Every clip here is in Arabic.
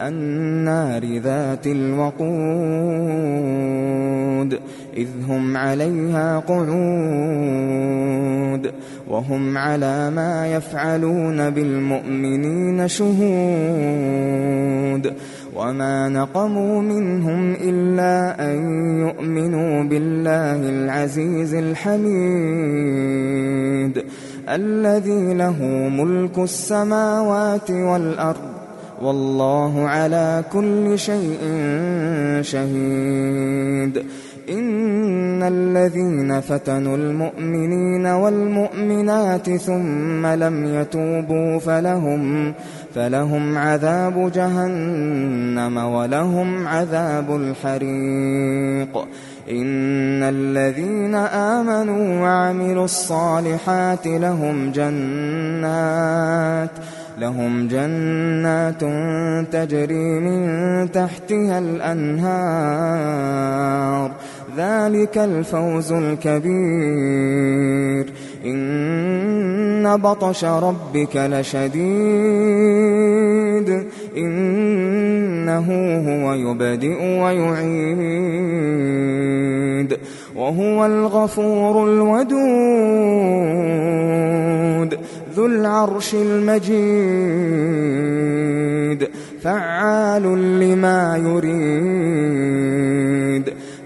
النار ذات الوقود. إذ هم عليها قعود وهم على ما يفعلون بالمؤمنين شهود. وما نقموا منهم إلا أن يؤمنوا بالله العزيز الحميد الذي له ملك السماوات والأرض. والله على كل شيء شهيد. إن الذين فتنوا المؤمنين والمؤمنات ثم لم يتوبوا فلهم فلهم عذاب جهنم ولهم عذاب الحريق إن الذين آمنوا وعملوا الصالحات لهم جنات لهم جنات تجري من تحتها الأنهار ذلك الفوز الكبير. إن بطش ربك لشديد. إنه هو يبدئ ويعيد. وهو الغفور الودود. ذو العرش المجيد. فعال لما يريد.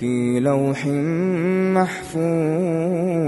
في لوح محفوظ.